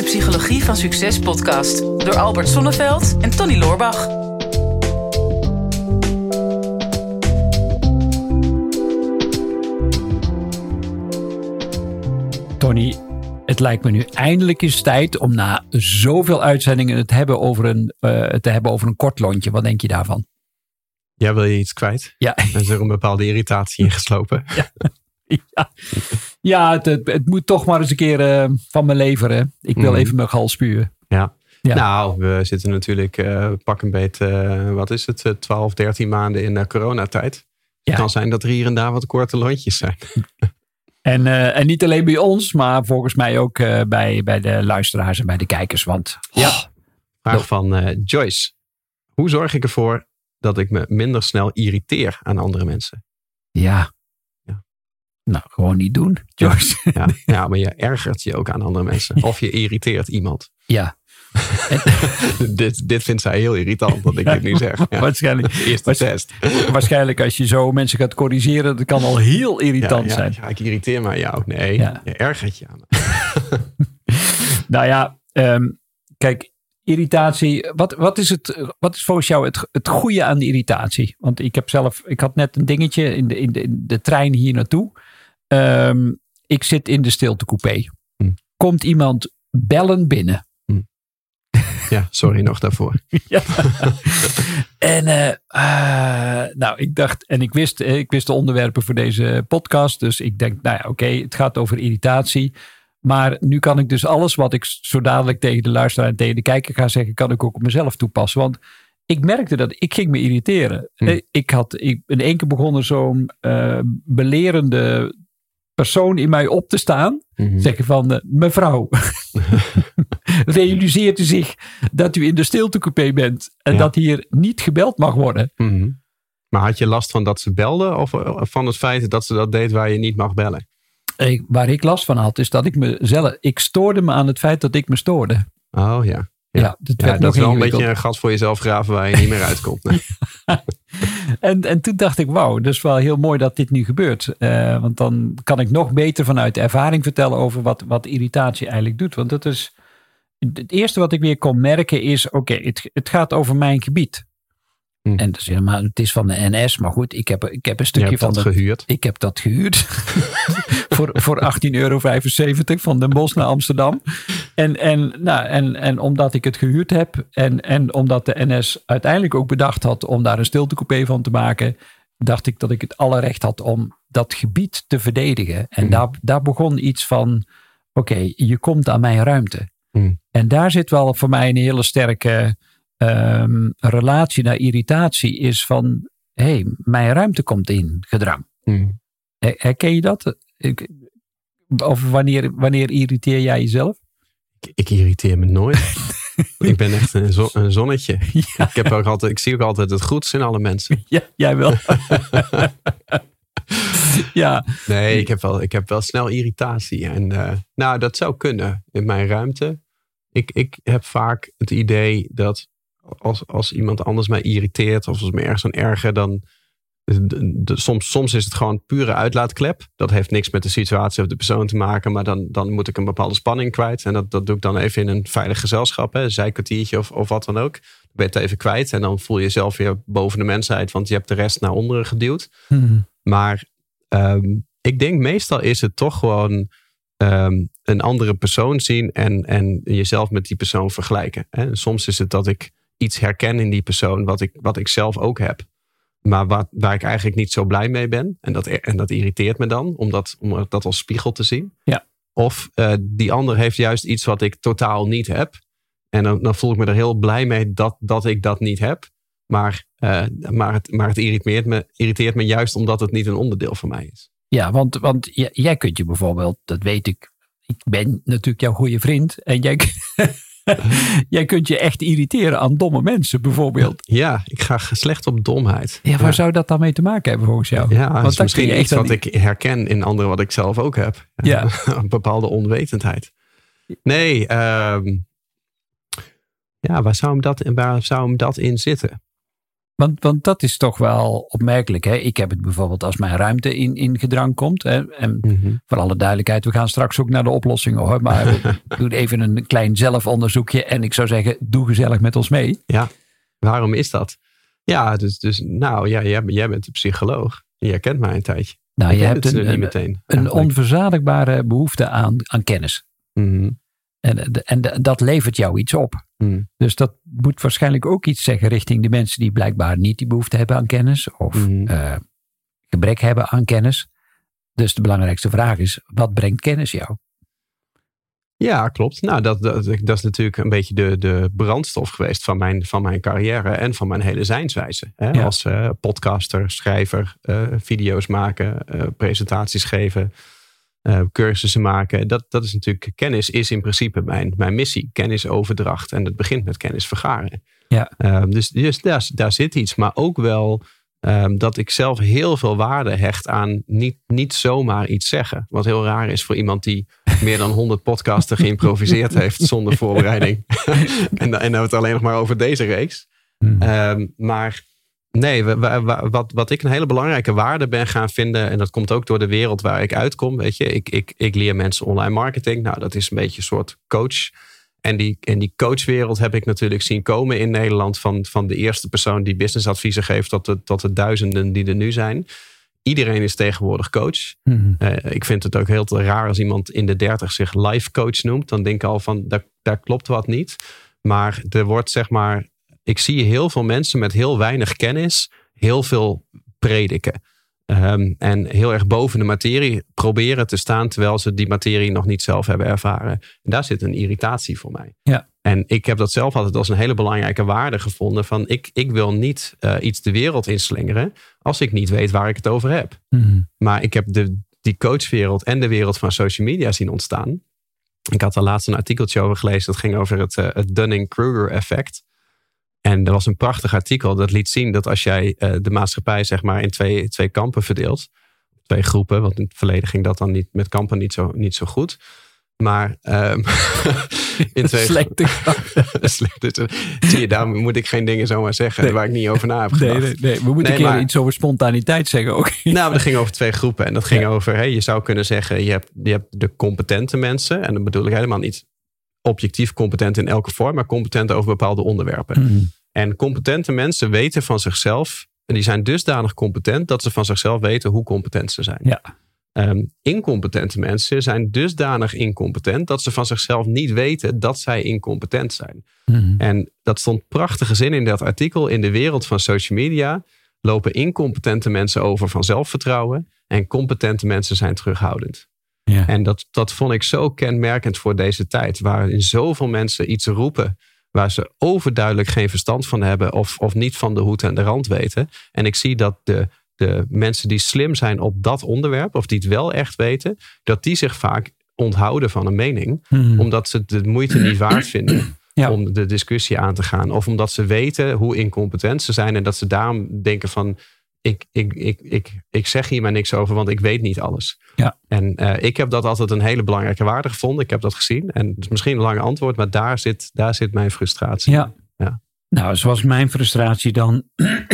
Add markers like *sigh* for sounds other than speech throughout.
de Psychologie van Succes podcast door Albert Sonneveld en Tony Loorbach. Tony, het lijkt me nu eindelijk eens tijd om na zoveel uitzendingen het, hebben over een, eh, te hebben over een kort lontje. Wat denk je daarvan? Ja, wil je iets kwijt? Ja. En is er een bepaalde irritatie ingeslopen? *laughs* ja, ja het, het, het moet toch maar eens een keer eh, van me leveren. Ik wil Mhm. even mijn gal spuwen. Ja. Ja. Nou, we zitten natuurlijk eh, pak een beet, eh, wat is het, eh, 12, 13 maanden in de coronatijd. Ja. Het kan zijn dat er hier en daar wat korte lontjes zijn. *laughs* En, en niet alleen bij ons, maar volgens mij ook bij, bij de luisteraars en bij de kijkers. Want ja, Vraag van Joyce. Hoe zorg ik ervoor dat ik me minder snel irriteer aan andere mensen? ja. Ja. Nou, gewoon niet doen, Joyce. Ja, ja, maar je ergert je ook aan andere mensen. Of je irriteert iemand. Ja, *laughs* dit, dit vindt zij heel irritant, dat ik dit nu zeg. Ja. waarschijnlijk. Eerste Waarsch- test. Waarschijnlijk als je zo mensen gaat corrigeren, dat kan al heel irritant zijn. Ja, ik irriteer me aan jou. Nee, je ergert je aan. *laughs* Nou ja, ehm, kijk, irritatie. Wat, wat, is het, wat is volgens jou het, het goede aan de irritatie? Want ik heb zelf, ik had net een dingetje in de, in de, in de trein hier naartoe. Ehm, ik zit in de stiltecoupé. Hm. Komt iemand bellen binnen? Ja, sorry nog daarvoor. *laughs* Ja. en eh, eh, nou, ik dacht, en ik wist, eh, ik wist de onderwerpen voor deze podcast. Dus ik denk, nou ja, oké, het gaat over irritatie. Maar nu kan ik dus alles wat ik zo dadelijk tegen de luisteraar en tegen de kijker ga zeggen, kan ik ook op mezelf toepassen. Want ik merkte dat ik ging me irriteren. Hm. Eh, Ik had ik, in één keer begonnen zo'n eh, belerende persoon in mij op te staan. Mhm. Zeggen van, eh, mevrouw, *laughs* realiseert u zich dat u in de stiltecoupé bent en Ja. dat hier niet gebeld mag worden? Mhm. Maar had je last van dat ze belden of eh, van het feit dat ze dat deed waar je niet mag bellen? Ik- waar ik last van had, is dat ik mezelf, ik stoorde me aan het feit dat ik me stoorde. Oh ja. Ja, Ja. dat Ja, dat is wel een beetje een gat voor jezelf graven waar je niet meer uitkomt. *laughs* En, en toen dacht ik, wauw, dat is wel heel mooi dat dit nu gebeurt. Eh, want dan kan ik nog beter vanuit de ervaring vertellen over wat, wat irritatie eigenlijk doet. Want dat is, het eerste wat ik weer kon merken is, oké, het, het gaat over mijn gebied. Hm. En dat is helemaal, het is van de NS, maar goed, ik heb, ik heb een Je stukje van dat de, gehuurd. Ik heb dat gehuurd. *laughs* *laughs* voor voor 18,75 euro van Den Bosch naar Amsterdam. En, en, nou, en, en omdat ik het gehuurd heb. En, en omdat de NS uiteindelijk ook bedacht had om daar een stiltecoupé van te maken. Dacht ik dat ik het alle recht had om dat gebied te verdedigen. En Mhm. daar, daar begon iets van. Oké, je komt aan mijn ruimte. Mhm. En daar zit wel voor mij een hele sterke ehm, relatie naar irritatie. Is van, hé, hey, mijn ruimte komt in gedrang. Mhm. Her- Herken je dat? Ik- Of wanneer, wanneer irriteer jij jezelf? Ik, ik irriteer me nooit. *laughs* ik ben echt een, zo- een zonnetje. *laughs* Ja, Ik, heb ook altijd, ik zie ook altijd het goeds in alle mensen. *laughs* ja jij wel. ja, Nee, ik heb wel, ik heb wel snel irritatie. En eh, nou, dat zou kunnen in mijn ruimte. Ik, ik heb vaak het idee dat als, als iemand anders mij irriteert of als me ergens aan erger, dan de- de- soms, soms is het gewoon pure uitlaatklep. Dat heeft niks met de situatie of de persoon te maken, maar dan, dan moet ik een bepaalde spanning kwijt. En dat, dat doe ik dan even in een veilig gezelschap, hè, een zijkwartiertje of, of wat dan ook. Dan ben je het even kwijt en dan voel je jezelf weer boven de mensheid, want je hebt de rest naar onderen geduwd. Hm. Maar ehm, ik denk meestal is het toch gewoon ehm, een andere persoon zien en, en jezelf met die persoon vergelijken. Hè? Soms is het dat ik iets herken in die persoon wat ik, wat ik zelf ook heb. Maar wat, waar ik eigenlijk niet zo blij mee ben. En dat, en dat irriteert me dan, om dat, om dat als spiegel te zien. Ja. Of eh, die ander heeft juist iets wat ik totaal niet heb. En dan, dan voel ik me er heel blij mee dat, dat ik dat niet heb. Maar, eh, maar, het, maar het irriteert me, irriteert me juist omdat het niet een onderdeel van mij is. ja want, want jij kunt je bijvoorbeeld, dat weet ik, ik ben natuurlijk jouw goede vriend. En jij, *laughs* *laughs* jij kunt je echt irriteren aan domme mensen bijvoorbeeld. Ja, ik ga slecht op domheid. Ja, waar zou dat dan mee te maken hebben volgens jou? Ja, dat Want is dan kun misschien iets wat ik herken in anderen wat ik zelf ook heb. *laughs* Ja. *laughs* een bepaalde onwetendheid. Nee, ehm, ja, waar zou, hem dat, waar zou hem dat in zitten? Want, want dat is toch wel opmerkelijk. Hè? Ik heb het bijvoorbeeld als mijn ruimte in, in gedrang komt. Hè? En Mhm. voor alle duidelijkheid, we gaan straks ook naar de oplossingen hoor. Maar *laughs* doe even een klein zelfonderzoekje. En ik zou zeggen, doe gezellig met ons mee. Waarom is dat? Ja, dus, dus nou ja, jij, jij bent een psycholoog. Jij kent mij een tijdje. Nou, je hebt een, niet een, meteen. een onverzadigbare behoefte aan, aan kennis. Mhm. En, de- en dat levert jou iets op. Mhm. Dus dat moet waarschijnlijk ook iets zeggen richting de mensen die blijkbaar niet die behoefte hebben aan kennis. Of Mhm. eh, gebrek hebben aan kennis. Dus de belangrijkste vraag is, wat brengt kennis jou? Ja, klopt. Nou, dat, dat, dat is natuurlijk een beetje de, de brandstof geweest van mijn, van mijn carrière en van mijn hele zijnswijze. Hè? Ja. Als eh, podcaster, schrijver, eh, video's maken, eh, presentaties geven, eh, cursussen maken. Dat, dat is natuurlijk, kennis is in principe mijn, mijn missie. Kennisoverdracht. En dat begint met kennis vergaren. Ja. Ehm, dus dus daar, daar zit iets. Maar ook wel ehm, dat ik zelf heel veel waarde hecht aan niet, niet zomaar iets zeggen. Wat heel raar is voor iemand die meer dan 100 podcasten geïmproviseerd heeft zonder voorbereiding. *laughs* en, dan- en dan het alleen nog maar over deze reeks. Hmm. Ehm, maar nee, wa- wat, wat ik een hele belangrijke waarde ben gaan vinden, en dat komt ook door de wereld waar ik uitkom. Weet je, ik, ik, ik leer mensen online marketing. Nou, dat is een beetje een soort coach. En die, en die coachwereld heb ik natuurlijk zien komen in Nederland. Van, van de eerste persoon die businessadviezen geeft tot de, tot de duizenden die er nu zijn. Iedereen is tegenwoordig coach. Mhm. Eh, ik vind het ook heel te raar als iemand in de dertig zich life coach noemt. Dan denk ik al van, daar, daar klopt wat niet. Maar er wordt zeg maar, ik zie heel veel mensen met heel weinig kennis heel veel prediken. Ehm, en heel erg boven de materie proberen te staan terwijl ze die materie nog niet zelf hebben ervaren. En daar zit een irritatie voor mij. Ja. En ik heb dat zelf altijd als een hele belangrijke waarde gevonden. Van ik, ik wil niet eh, iets de wereld inslingeren als ik niet weet waar ik het over heb. Mhm. Maar ik heb de, die coachwereld en de wereld van social media zien ontstaan. Ik had er laatst een artikeltje over gelezen. Dat ging over het, eh, het Dunning-Kruger effect. En er was een prachtig artikel dat liet zien dat als jij eh, de maatschappij zeg maar in twee, twee kampen verdeelt. Twee groepen, want in het verleden ging dat dan niet met kampen niet zo, niet zo goed. Maar ehm, *laughs* in twee Slechte *laughs* Slecht. Dus, eh, Zie je, daarom moet ik geen dingen zomaar zeggen Nee. waar ik niet over na heb gedacht. nee, nee. We moeten een keer maar- iets over spontaniteit zeggen ook. Nou, maar dat ging over twee groepen. En dat ging Ja. over, hey, je zou kunnen zeggen, je hebt, je hebt de competente mensen. En dat bedoel ik helemaal niet objectief competent in elke vorm, maar competent over bepaalde onderwerpen. Mhm. En competente mensen weten van zichzelf, en die zijn dusdanig competent dat ze van zichzelf weten hoe competent ze zijn. Ja. Ehm, incompetente mensen zijn dusdanig incompetent dat ze van zichzelf niet weten dat zij incompetent zijn. Mhm. En dat stond prachtige zin in dat artikel. In de wereld van social media lopen incompetente mensen over van zelfvertrouwen. En competente mensen zijn terughoudend. Ja. En dat, dat vond ik zo kenmerkend voor deze tijd. Waarin zoveel mensen iets roepen waar ze overduidelijk geen verstand van hebben. Of, of niet van de hoed en de rand weten. En ik zie dat de, de mensen die slim zijn op dat onderwerp. Of die het wel echt weten. Dat die zich vaak onthouden van een mening. Mhm. Omdat ze de moeite niet waard vinden *clears throat* Ja. om de discussie aan te gaan. Of omdat ze weten hoe incompetent ze zijn. En dat ze daarom denken van... Ik, ik, ik, ik, ik zeg hier maar niks over, want ik weet niet alles. Ja. En eh, ik heb dat altijd een hele belangrijke waarde gevonden. Ik heb dat gezien. En het is misschien een lange antwoord, maar daar zit, daar zit mijn frustratie. Ja. Ja. Nou, zoals mijn frustratie dan.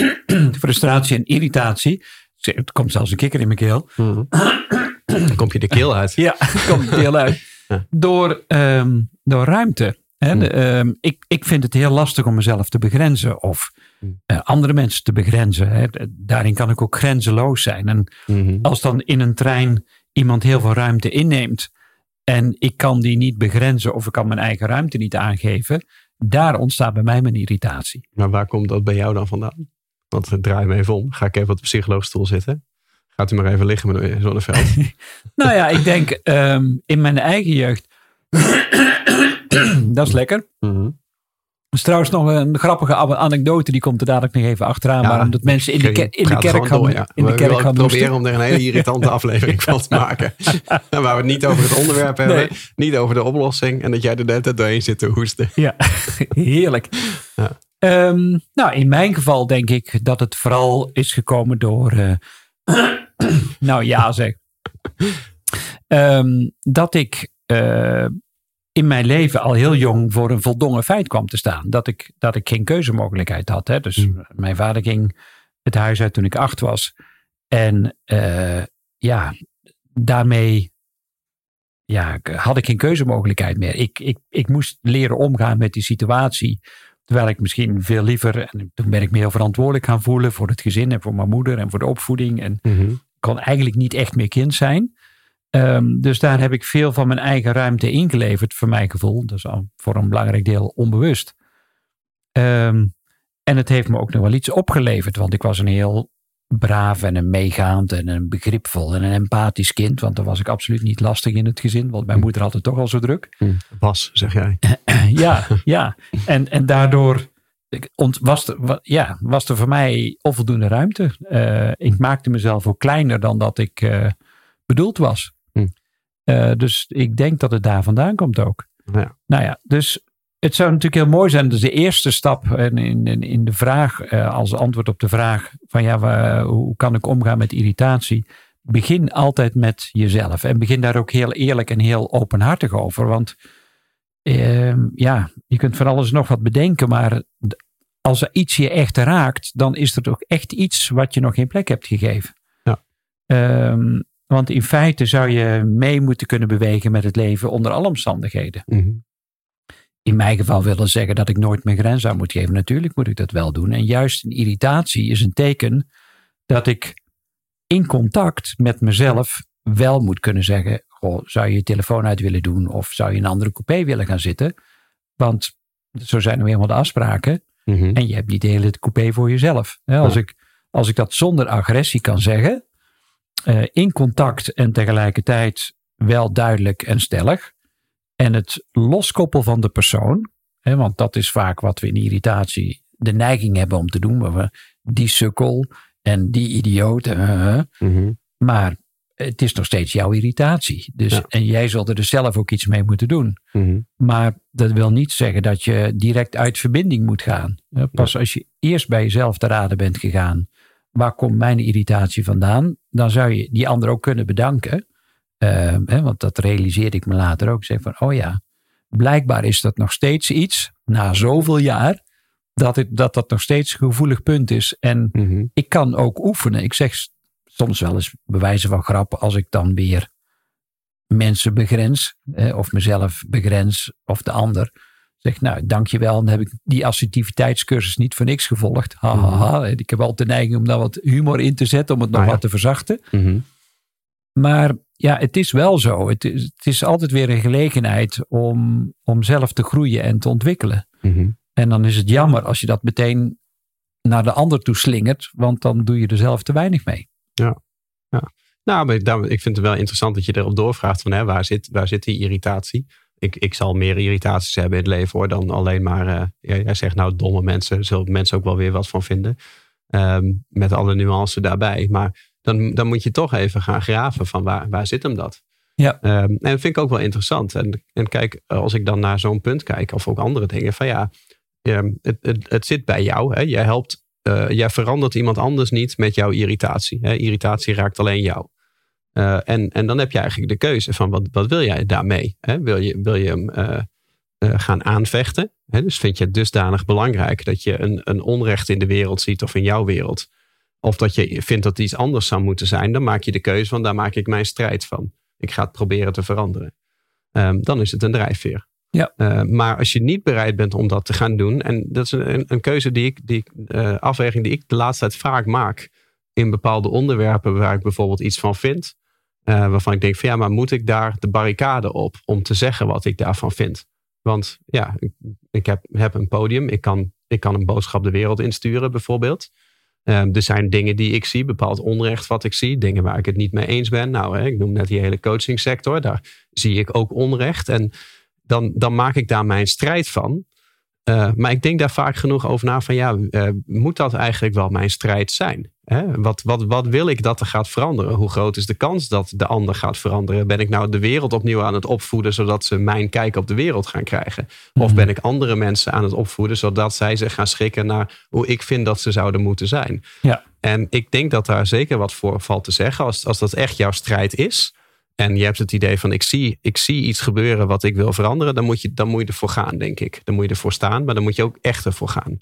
*clears throat* frustratie en irritatie. Het komt zelfs een kikker in mijn keel. Mhm. *clears throat* Dan kom je de keel uit. Ja, *laughs* komt heel uit. Ja. Door, ehm, door ruimte. Hmm. de, ehm, ik, ik vind het heel lastig om mezelf te begrenzen. Of Hmm. eh, andere mensen te begrenzen. Hè. Daarin kan ik ook grenzeloos zijn. En Mhm. als dan in een trein iemand heel veel ruimte inneemt. En ik kan die niet begrenzen. Of ik kan mijn eigen ruimte niet aangeven. Daar ontstaat bij mij mijn irritatie. Maar waar komt dat bij jou dan vandaan? Want eh, draai me even om. Ga ik even op de psycholoogstoel zitten. Gaat u maar even liggen, meneer Zonneveld. *laughs* Nou ja, ik denk ehm, in mijn eigen jeugd. *clears throat* dat is lekker. Dat is trouwens nog een grappige anekdote, die komt er dadelijk nog even achteraan. Ja, maar omdat mensen in de, ke- in de kerk gaan, door, ja. in de We kerk gaan proberen om er een hele irritante *laughs* aflevering van te maken. *laughs* Waar we het niet over het onderwerp hebben. Nee. Niet over de oplossing. En dat jij er net doorheen zit te hoesten. Ja, *laughs* heerlijk. Ja. Ehm, nou, in mijn geval denk ik dat het vooral is gekomen door. eh, *clears throat* nou ja, zeg. Ehm, dat ik. eh, in mijn leven al heel jong voor een voldongen feit kwam te staan. Dat ik, dat ik geen keuzemogelijkheid had. Hè. Dus Mm. mijn vader ging het huis uit toen ik acht was. En eh, ja, daarmee ja, had ik geen keuzemogelijkheid meer. Ik, ik, ik moest leren omgaan met die situatie. Terwijl ik misschien veel liever, en toen ben ik me heel verantwoordelijk gaan voelen voor het gezin en voor mijn moeder en voor de opvoeding. En Mhm. kon eigenlijk niet echt meer kind zijn. Ehm, dus daar heb ik veel van mijn eigen ruimte ingeleverd, voor mijn gevoel. Dat is al voor een belangrijk deel onbewust. Ehm, en het heeft me ook nog wel iets opgeleverd, want ik was een heel braaf en een meegaand en een begripvol en een empathisch kind. Want dan was ik absoluut niet lastig in het gezin, want mijn moeder had het toch al zo druk. Was, zeg jij. *laughs* ja, ja. En, en daardoor was, er, ja, was er voor mij onvoldoende ruimte. Eh, ik maakte mezelf ook kleiner dan dat ik eh, bedoeld was. Eh, dus ik denk dat het daar vandaan komt ook. Ja. Nou ja, dus het zou natuurlijk heel mooi zijn. Dus de eerste stap in, in, in de vraag, eh, als antwoord op de vraag van ja, hoe kan ik omgaan met irritatie? Begin altijd met jezelf. En begin daar ook heel eerlijk en heel openhartig over. Want Ehm, ja, je kunt van alles nog wat bedenken, maar als er iets je echt raakt, dan is er toch echt iets wat je nog geen plek hebt gegeven. Ja. Ehm, want in feite zou je mee moeten kunnen bewegen met het leven onder alle omstandigheden. Mhm. In mijn geval willen zeggen dat ik nooit mijn grens aan moet geven. Natuurlijk moet ik dat wel doen. En juist een irritatie is een teken dat ik in contact met mezelf wel moet kunnen zeggen: Goh, zou je je telefoon uit willen doen? Of zou je in een andere coupé willen gaan zitten? Want zo zijn nou eenmaal de afspraken. Mhm. En je hebt niet de hele coupé voor jezelf. Als, Ja. ik, als ik dat zonder agressie kan zeggen, eh, in contact en tegelijkertijd wel duidelijk en stellig. En het loskoppel van de persoon, hè, want dat is vaak wat we in irritatie de neiging hebben om te doen. waar we die sukkel en die idioot. eh, eh, Mhm. maar het is nog steeds jouw irritatie. Dus, Ja. En jij zult er dus zelf ook iets mee moeten doen. Mhm. Maar dat wil niet zeggen dat je direct uit verbinding moet gaan. Pas als je eerst bij jezelf te raden bent gegaan. Waar komt mijn irritatie vandaan? Dan zou je die ander ook kunnen bedanken. Eh, hè, want dat realiseerde ik me later ook. Ik zeg van, oh ja, blijkbaar is dat nog steeds iets, na zoveel jaar, dat het, dat, dat nog steeds een gevoelig punt is. En Mhm. ik kan ook oefenen. Ik zeg soms wel eens bewijzen van grappen als ik dan weer mensen begrens, eh, of mezelf begrens, of de ander. Zeg, nou, dankjewel. Dan heb ik die assertiviteitscursus niet voor niks gevolgd. Ha, ha, ha. Ik heb altijd de neiging om daar wat humor in te zetten, om het nog Ah, ja. wat te verzachten. Mhm. Maar ja, het is wel zo. Het is, het is altijd weer een gelegenheid om, om zelf te groeien en te ontwikkelen. Mhm. En dan is het jammer als je dat meteen naar de ander toe slingert, want dan doe je er zelf te weinig mee. Nou, maar daar- ik vind het wel interessant dat je erop doorvraagt van hè, waar, zit, waar zit die irritatie? Ik, ik zal meer irritaties hebben in het leven hoor, dan alleen maar, ja, jij zegt nou domme mensen, zullen mensen ook wel weer wat van vinden. Ehm, met alle nuances daarbij. Maar dan, dan moet je toch even gaan graven van waar, waar zit hem dat? Ja. Ehm, en dat vind ik ook wel interessant. En, en kijk, als ik dan naar zo'n punt kijk, of ook andere dingen, van ja, ehm, het, het, het zit bij jou. Hè? Jij helpt, eh, jij verandert iemand anders niet met jouw irritatie. Hè? Irritatie raakt alleen jou. Eh, en, en dan heb je eigenlijk de keuze van wat, wat wil jij daarmee? Hè? Wil, je, wil je hem eh, eh, gaan aanvechten? Hè? Dus vind je het dusdanig belangrijk dat je een, een onrecht in de wereld ziet of in jouw wereld? Of dat je vindt dat iets anders zou moeten zijn, dan maak je de keuze van daar maak ik mijn strijd van. Ik ga het proberen te veranderen. Ehm, dan is het een drijfveer. Ja. Maar als je niet bereid bent om dat te gaan doen, en dat is een, een keuze die ik, die, ik, afweging die ik de laatste tijd vaak maak in bepaalde onderwerpen waar ik bijvoorbeeld iets van vind, eh, waarvan ik denk van ja, maar moet ik daar de barricade op om te zeggen wat ik daarvan vind? Want ja, ik, ik heb, heb een podium, ik kan, ik kan een boodschap de wereld insturen bijvoorbeeld. Ehm, er zijn dingen die ik zie, bepaald onrecht wat ik zie, dingen waar ik het niet mee eens ben. Nou, hè, ik noem net die hele coachingsector, daar zie ik ook onrecht. En dan, dan maak ik daar mijn strijd van. Uh, maar ik denk daar vaak genoeg over na van ja, uh, moet dat eigenlijk wel mijn strijd zijn? Hè? Wat, wat, wat wil ik dat er gaat veranderen? Hoe groot is de kans dat de ander gaat veranderen? Ben ik nou de wereld opnieuw aan het opvoeden zodat ze mijn kijk op de wereld gaan krijgen? Of ben ik andere mensen aan het opvoeden zodat zij zich gaan schikken naar hoe ik vind dat ze zouden moeten zijn? Ja. En ik denk dat daar zeker wat voor valt te zeggen. Als, als dat echt jouw strijd is, en je hebt het idee van ik zie, ik zie iets gebeuren wat ik wil veranderen, dan moet, je, dan moet je ervoor gaan, denk ik. Dan moet je ervoor staan, maar dan moet je ook echt ervoor gaan.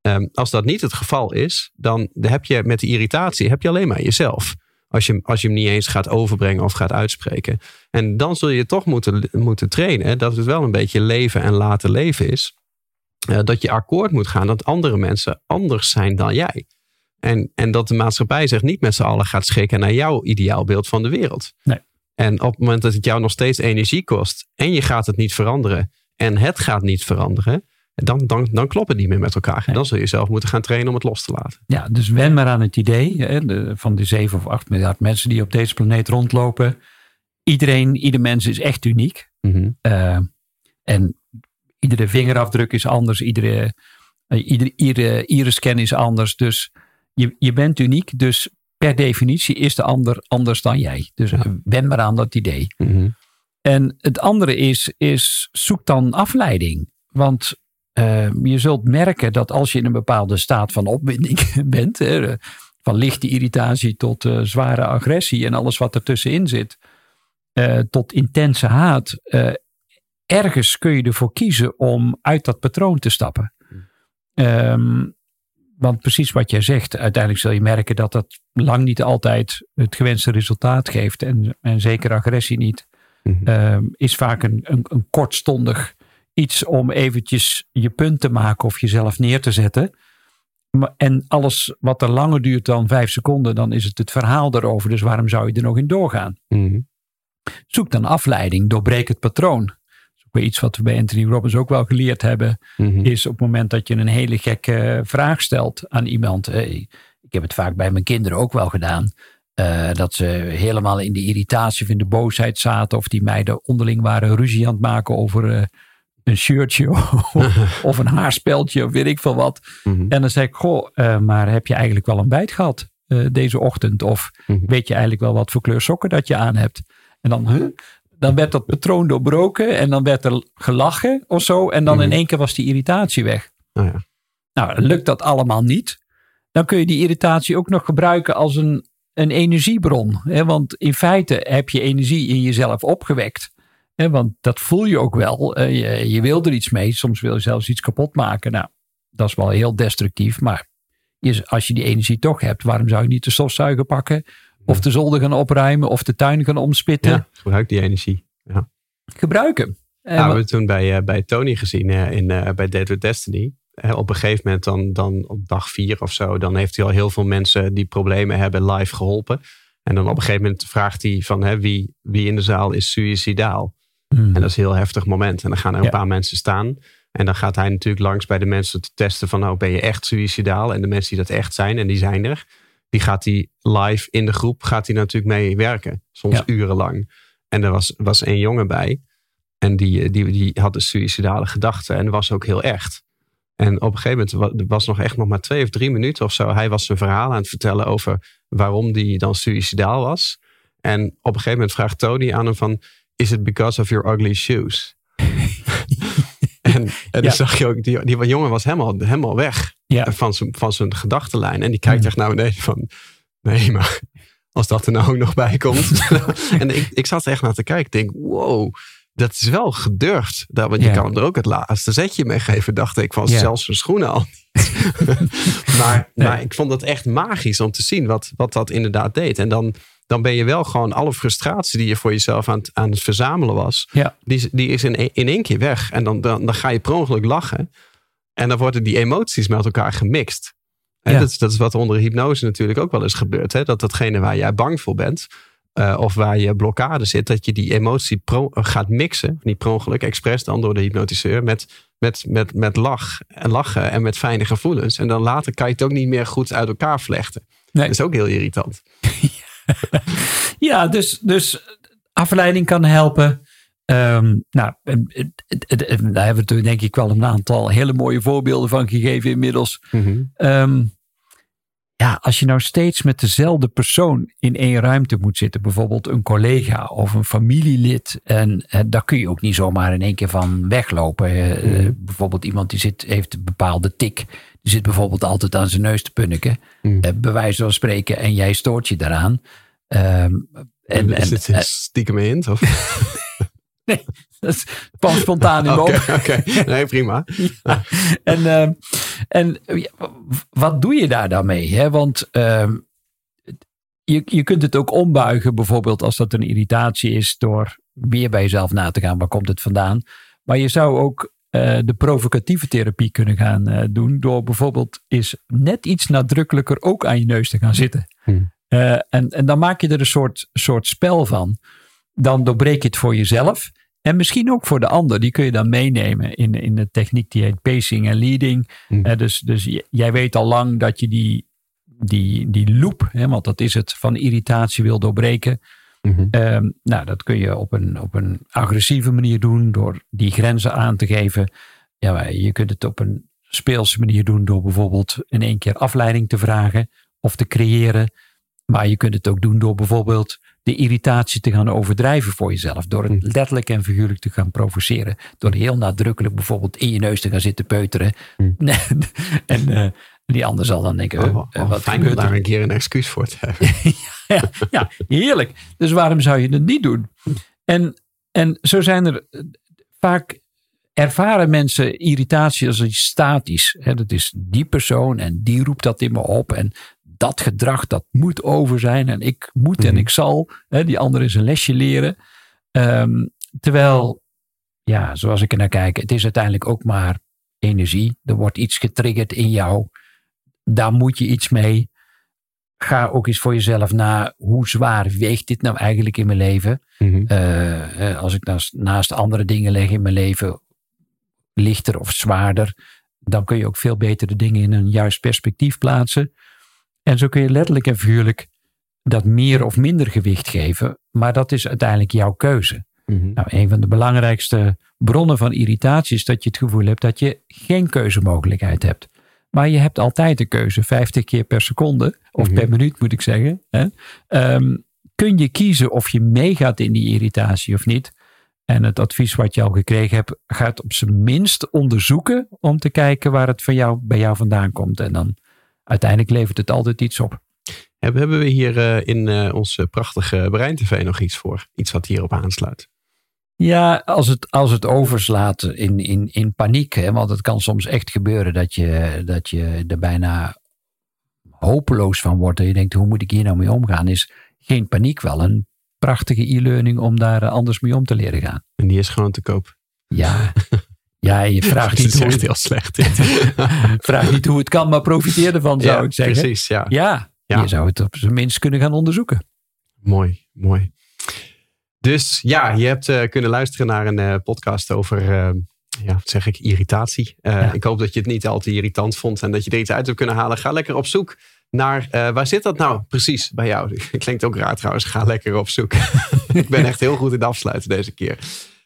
Ehm, als dat niet het geval is, dan heb je met die irritatie heb je alleen maar jezelf. Als je, als je hem niet eens gaat overbrengen of gaat uitspreken. En dan zul je toch moeten, moeten trainen dat het wel een beetje leven en laten leven is. Uh, dat je akkoord moet gaan dat andere mensen anders zijn dan jij. En, en dat de maatschappij zich niet met z'n allen gaat schikken naar jouw ideaalbeeld van de wereld. Nee. En op het moment dat het jou nog steeds energie kost en je gaat het niet veranderen en het gaat niet veranderen, dan, dan, dan klopt het niet meer met elkaar. En dan zul je zelf moeten gaan trainen om het los te laten. Ja, dus wen maar aan het idee hè, van de 7 of 8 miljard mensen die op deze planeet rondlopen. Iedereen, ieder mens is echt uniek. Mhm. Uh, en iedere vingerafdruk is anders. Iedere, uh, iedere, iedere iris-scan is anders. Dus je, je bent uniek. Dus per definitie is de ander anders dan jij. Dus Ja. wen maar aan dat idee. Mhm. En het andere is, is zoek dan afleiding. Want eh, je zult merken dat als je in een bepaalde staat van opwinding *laughs* bent, hè, van lichte irritatie tot eh, zware agressie en alles wat ertussenin zit, eh, tot intense haat, eh, ergens kun je ervoor kiezen om uit dat patroon te stappen. Ehm, want precies wat jij zegt, uiteindelijk zul je merken dat dat lang niet altijd het gewenste resultaat geeft. En, en zeker agressie niet. Mhm. Ehm, is vaak een, een, een kortstondig iets om eventjes je punt te maken of jezelf neer te zetten. En alles wat er langer duurt dan vijf seconden, dan is het het verhaal erover. Dus waarom zou je er nog in doorgaan? Mhm. Zoek dan afleiding, doorbreek het patroon. Weer iets wat we bij Anthony Robbins ook wel geleerd hebben. Mhm. Is op het moment dat je een hele gekke vraag stelt aan iemand. Hey, ik heb het vaak bij mijn kinderen ook wel gedaan. eh, dat ze helemaal in de irritatie of in de boosheid zaten. Of die meiden onderling waren ruzie aan het maken over eh, een shirtje. *laughs* of, of een haarspeltje of weet ik veel wat. Mhm. En dan zei ik, goh, eh, maar heb je eigenlijk wel een bijt gehad eh, deze ochtend? Of Mhm. weet je eigenlijk wel wat voor kleur sokken dat je aan hebt? En dan, huh? Dan werd dat patroon doorbroken en dan werd er gelachen of zo. En dan in Mhm. één keer was die irritatie weg. Nou ja. Nou, lukt dat allemaal niet, dan kun je die irritatie ook nog gebruiken als een, een energiebron. Hè? Want in feite heb je energie in jezelf opgewekt. Hè? Want dat voel je ook wel. Je, je wil er iets mee. Soms wil je zelfs iets kapot maken. Nou, dat is wel heel destructief. Maar je- als je die energie toch hebt, waarom zou je niet de stofzuiger pakken? Of de zolder gaan opruimen of de tuin gaan omspitten? ja, gebruik die energie. Ja. Gebruiken. Ja, Eh, we hebben toen bij, eh, bij Tony gezien eh, in, bij Date with Destiny. Op een gegeven moment, dan, dan op dag vier of zo, dan heeft hij al heel veel mensen die problemen hebben live geholpen. En dan op een gegeven moment vraagt hij van hè, wie, wie in de zaal is suïcidaal. Hmm. En dat is een heel heftig moment. En dan gaan er een Ja. paar mensen staan. En dan gaat hij natuurlijk langs bij de mensen te testen van nou ben je echt suïcidaal. En de mensen die dat echt zijn, en die zijn er. Die gaat hij live in de groep, gaat hij natuurlijk mee werken. Soms Ja. urenlang. En er was, was een jongen bij. En die, die, die had een suïcidale gedachte. En was ook heel echt. En op een gegeven moment wa- er was nog echt nog maar twee of drie minuten of zo. Hij was zijn verhaal aan het vertellen over waarom die dan suïcidaal was. En op een gegeven moment vraagt Tony aan hem van... Is it because of your ugly shoes? En en dan zag je ook, die, die jongen was helemaal, helemaal weg Ja. van zijn, van zijn gedachtenlijn. En die kijkt Mm. echt naar beneden van... Nee, maar als dat er nou ook nog bij komt. *laughs* en ik, ik zat er echt naar te kijken. Ik denk, wow, dat is wel gedurfd. Dat, want je kan hem er ook het laatste zetje mee geven. Dacht ik van zelfs zijn schoenen al niet. *laughs* maar, Nee. maar ik vond het echt magisch om te zien wat, wat dat inderdaad deed. En dan, dan ben je wel gewoon alle frustratie die je voor jezelf aan, het- aan het verzamelen was. Ja. Die, is- die is in, één- in één keer weg. En dan, dan, dan ga je per ongeluk lachen. En dan worden die emoties met elkaar gemixt. Ja. dat, is- dat is wat onder hypnose natuurlijk ook wel eens gebeurt. Hè? Dat datgene waar jij bang voor bent, eh, of waar je blokkade zit, dat je die emotie pro- gaat mixen, niet per ongeluk, expres dan door de hypnotiseur, met, met, met, met lach en lachen en met fijne gevoelens. En dan later kan je het ook niet meer goed uit elkaar vlechten. Nee. Dat is ook heel irritant. *laughs* Ja, dus, dus afleiding kan helpen. Ehm, nou, daar hebben we denk ik wel een aantal hele mooie voorbeelden van gegeven inmiddels. Ehm, ja, als je nou steeds met dezelfde persoon in één ruimte moet zitten, bijvoorbeeld een collega of een familielid, en eh, daar kun je ook niet zomaar in één keer van weglopen. Eh, eh, bijvoorbeeld iemand die zit, heeft een bepaalde tik, die zit bijvoorbeeld altijd aan zijn neus te punniken, Mhm. eh, bij wijze van spreken, en jij stoort je daaraan. Ehm, En, is het een stiekem hint? Of? *laughs* nee, dat kwam spontaan in me Oké, *laughs* oké. nee, prima. *laughs* Ja, en, uh, en wat doe je daar dan mee? Hè? Want uh, je, je kunt het ook ombuigen, bijvoorbeeld als dat een irritatie is, door weer bij jezelf na te gaan. Waar komt het vandaan? Maar je zou ook uh, de provocatieve therapie kunnen gaan uh, doen. Door bijvoorbeeld eens net iets nadrukkelijker ook aan je neus te gaan zitten. Hmm. Uh, en, en dan maak je er een soort, soort spel van. Dan doorbreek je het voor jezelf. En misschien ook voor de ander. Die kun je dan meenemen in, in de techniek die heet pacing en leading. Hmm. dus, dus jij weet al lang dat je die, die, die loop, hè, want dat is het, van irritatie wil doorbreken. Mm-hmm. Um, nou, dat kun je op een, op een agressieve manier doen door die grenzen aan te geven. Ja, je kunt het op een speelse manier doen door bijvoorbeeld in één keer afleiding te vragen of te creëren. Maar je kunt het ook doen door bijvoorbeeld de irritatie te gaan overdrijven voor jezelf. Door het mm. letterlijk en figuurlijk te gaan provoceren. Door heel nadrukkelijk bijvoorbeeld in je neus te gaan zitten peuteren. Mm. *laughs* en uh, die ander zal dan denken, oh, oh, wat fijn om daar een keer een excuus voor te hebben. *laughs* ja, ja, heerlijk. Dus waarom zou je het niet doen? En, en zo zijn er eh, vaak ervaren mensen irritatie als iets statisch. Dat is die persoon en die roept dat in me op. En dat gedrag, dat moet over zijn. En ik moet en mhm. ik zal. Die ander is een lesje leren. Um, terwijl, ja, zoals ik er naar kijk, het is uiteindelijk ook maar energie. Er wordt iets getriggerd in jou daar moet je iets mee. Ga ook eens voor jezelf na, hoe zwaar weegt dit nou eigenlijk in mijn leven? Mhm. Eh, als ik naast, naast andere dingen leg in mijn leven, lichter of zwaarder, dan kun je ook veel beter de dingen in een juist perspectief plaatsen. En zo kun je letterlijk en figuurlijk dat meer of minder gewicht geven, maar dat is uiteindelijk jouw keuze. Mhm. Nou, een van de belangrijkste bronnen van irritatie is dat je het gevoel hebt dat je geen keuzemogelijkheid hebt. Maar je hebt altijd de keuze, 50 keer per seconde, of per mhm. minuut moet ik zeggen. Hè? Um, kun je kiezen of je meegaat in die irritatie of niet. En het advies wat je al gekregen hebt, gaat op zijn minst onderzoeken om te kijken waar het van jou, bij jou vandaan komt. En dan uiteindelijk levert het altijd iets op. Hebben we hier uh, in uh, ons prachtige Brein TV nog iets voor? Iets wat hierop aansluit? Ja, als het, als het overslaat in, in, in paniek. Hè, want het kan soms echt gebeuren dat je, dat je er bijna hopeloos van wordt. En je denkt, hoe moet ik hier nou mee omgaan? Is geen paniek wel een prachtige e-learning om daar anders mee om te leren gaan. En die is gewoon te koop. Ja, ja je *laughs* vraagt niet hoe het heel slecht. *laughs* vraag niet hoe het kan, maar profiteer ervan zou ik zeggen. Precies, ja. ja. Ja, je zou het op zijn minst kunnen gaan onderzoeken. Mooi, mooi. Dus ja, je hebt uh, kunnen luisteren naar een uh, podcast over, uh, ja, wat zeg ik, irritatie. Ja. Ik hoop dat je het niet al te irritant vond en dat je er iets uit hebt kunnen halen. Ga lekker op zoek naar, waar zit dat nou precies bij jou? *laughs* Klinkt ook raar trouwens, ga lekker op zoek. *laughs* ik ben echt heel goed in afsluiten deze keer.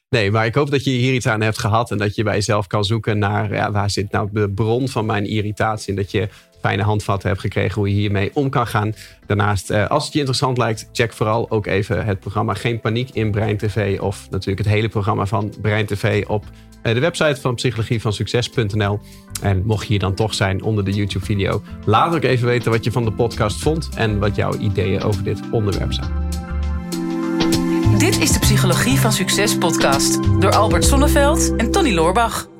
Nee, maar ik hoop dat je hier iets aan hebt gehad en dat je bij jezelf kan zoeken naar ja, waar zit nou de bron van mijn irritatie. En dat je fijne handvatten hebt gekregen hoe je hiermee om kan gaan. Daarnaast, eh, als het je interessant lijkt, check vooral ook even het programma Geen Paniek in Brein TV. Of natuurlijk het hele programma van Brein TV op eh, de website van psychologievansucces.nl. En mocht je hier dan toch zijn onder de YouTube-video, laat ook even weten wat je van de podcast vond en wat jouw ideeën over dit onderwerp zijn. Dit is de Psychologie van Succes podcast door Albert Sonneveld en Tony Loorbach.